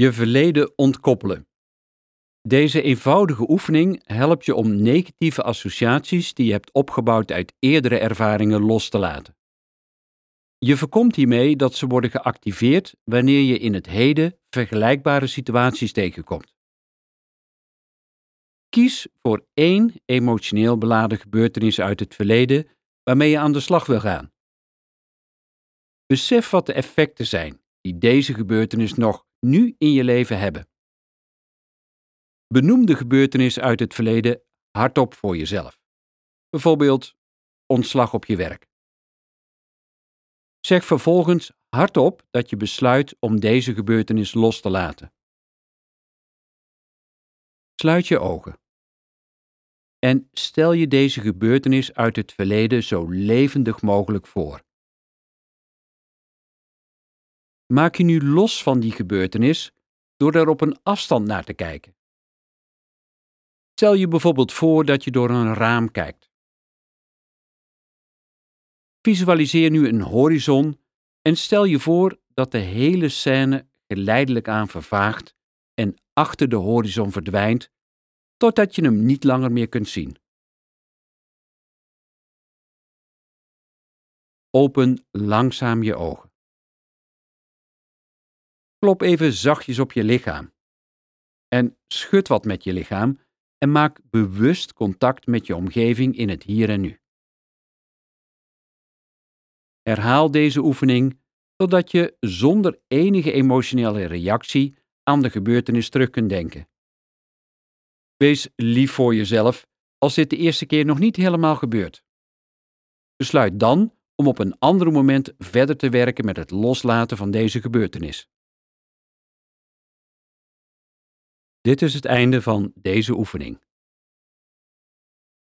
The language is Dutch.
Je verleden ontkoppelen. Deze eenvoudige oefening helpt je om negatieve associaties die je hebt opgebouwd uit eerdere ervaringen los te laten. Je voorkomt hiermee dat ze worden geactiveerd wanneer je in het heden vergelijkbare situaties tegenkomt. Kies voor één emotioneel beladen gebeurtenis uit het verleden waarmee je aan de slag wil gaan. Besef wat de effecten zijn die deze gebeurtenis nog nu in je leven hebben. Benoem de gebeurtenis uit het verleden hardop voor jezelf. Bijvoorbeeld ontslag op je werk. Zeg vervolgens hardop dat je besluit om deze gebeurtenis los te laten. Sluit je ogen. En stel je deze gebeurtenis uit het verleden zo levendig mogelijk voor. Maak je nu los van die gebeurtenis door er op een afstand naar te kijken. Stel je bijvoorbeeld voor dat je door een raam kijkt. Visualiseer nu een horizon en stel je voor dat de hele scène geleidelijk aan vervaagt en achter de horizon verdwijnt, totdat je hem niet langer meer kunt zien. Open langzaam je ogen. Klop even zachtjes op je lichaam. En schud wat met je lichaam en maak bewust contact met je omgeving in het hier en nu. Herhaal deze oefening totdat je zonder enige emotionele reactie aan de gebeurtenis terug kunt denken. Wees lief voor jezelf als dit de eerste keer nog niet helemaal gebeurt. Besluit dan om op een ander moment verder te werken met het loslaten van deze gebeurtenis. Dit is het einde van deze oefening.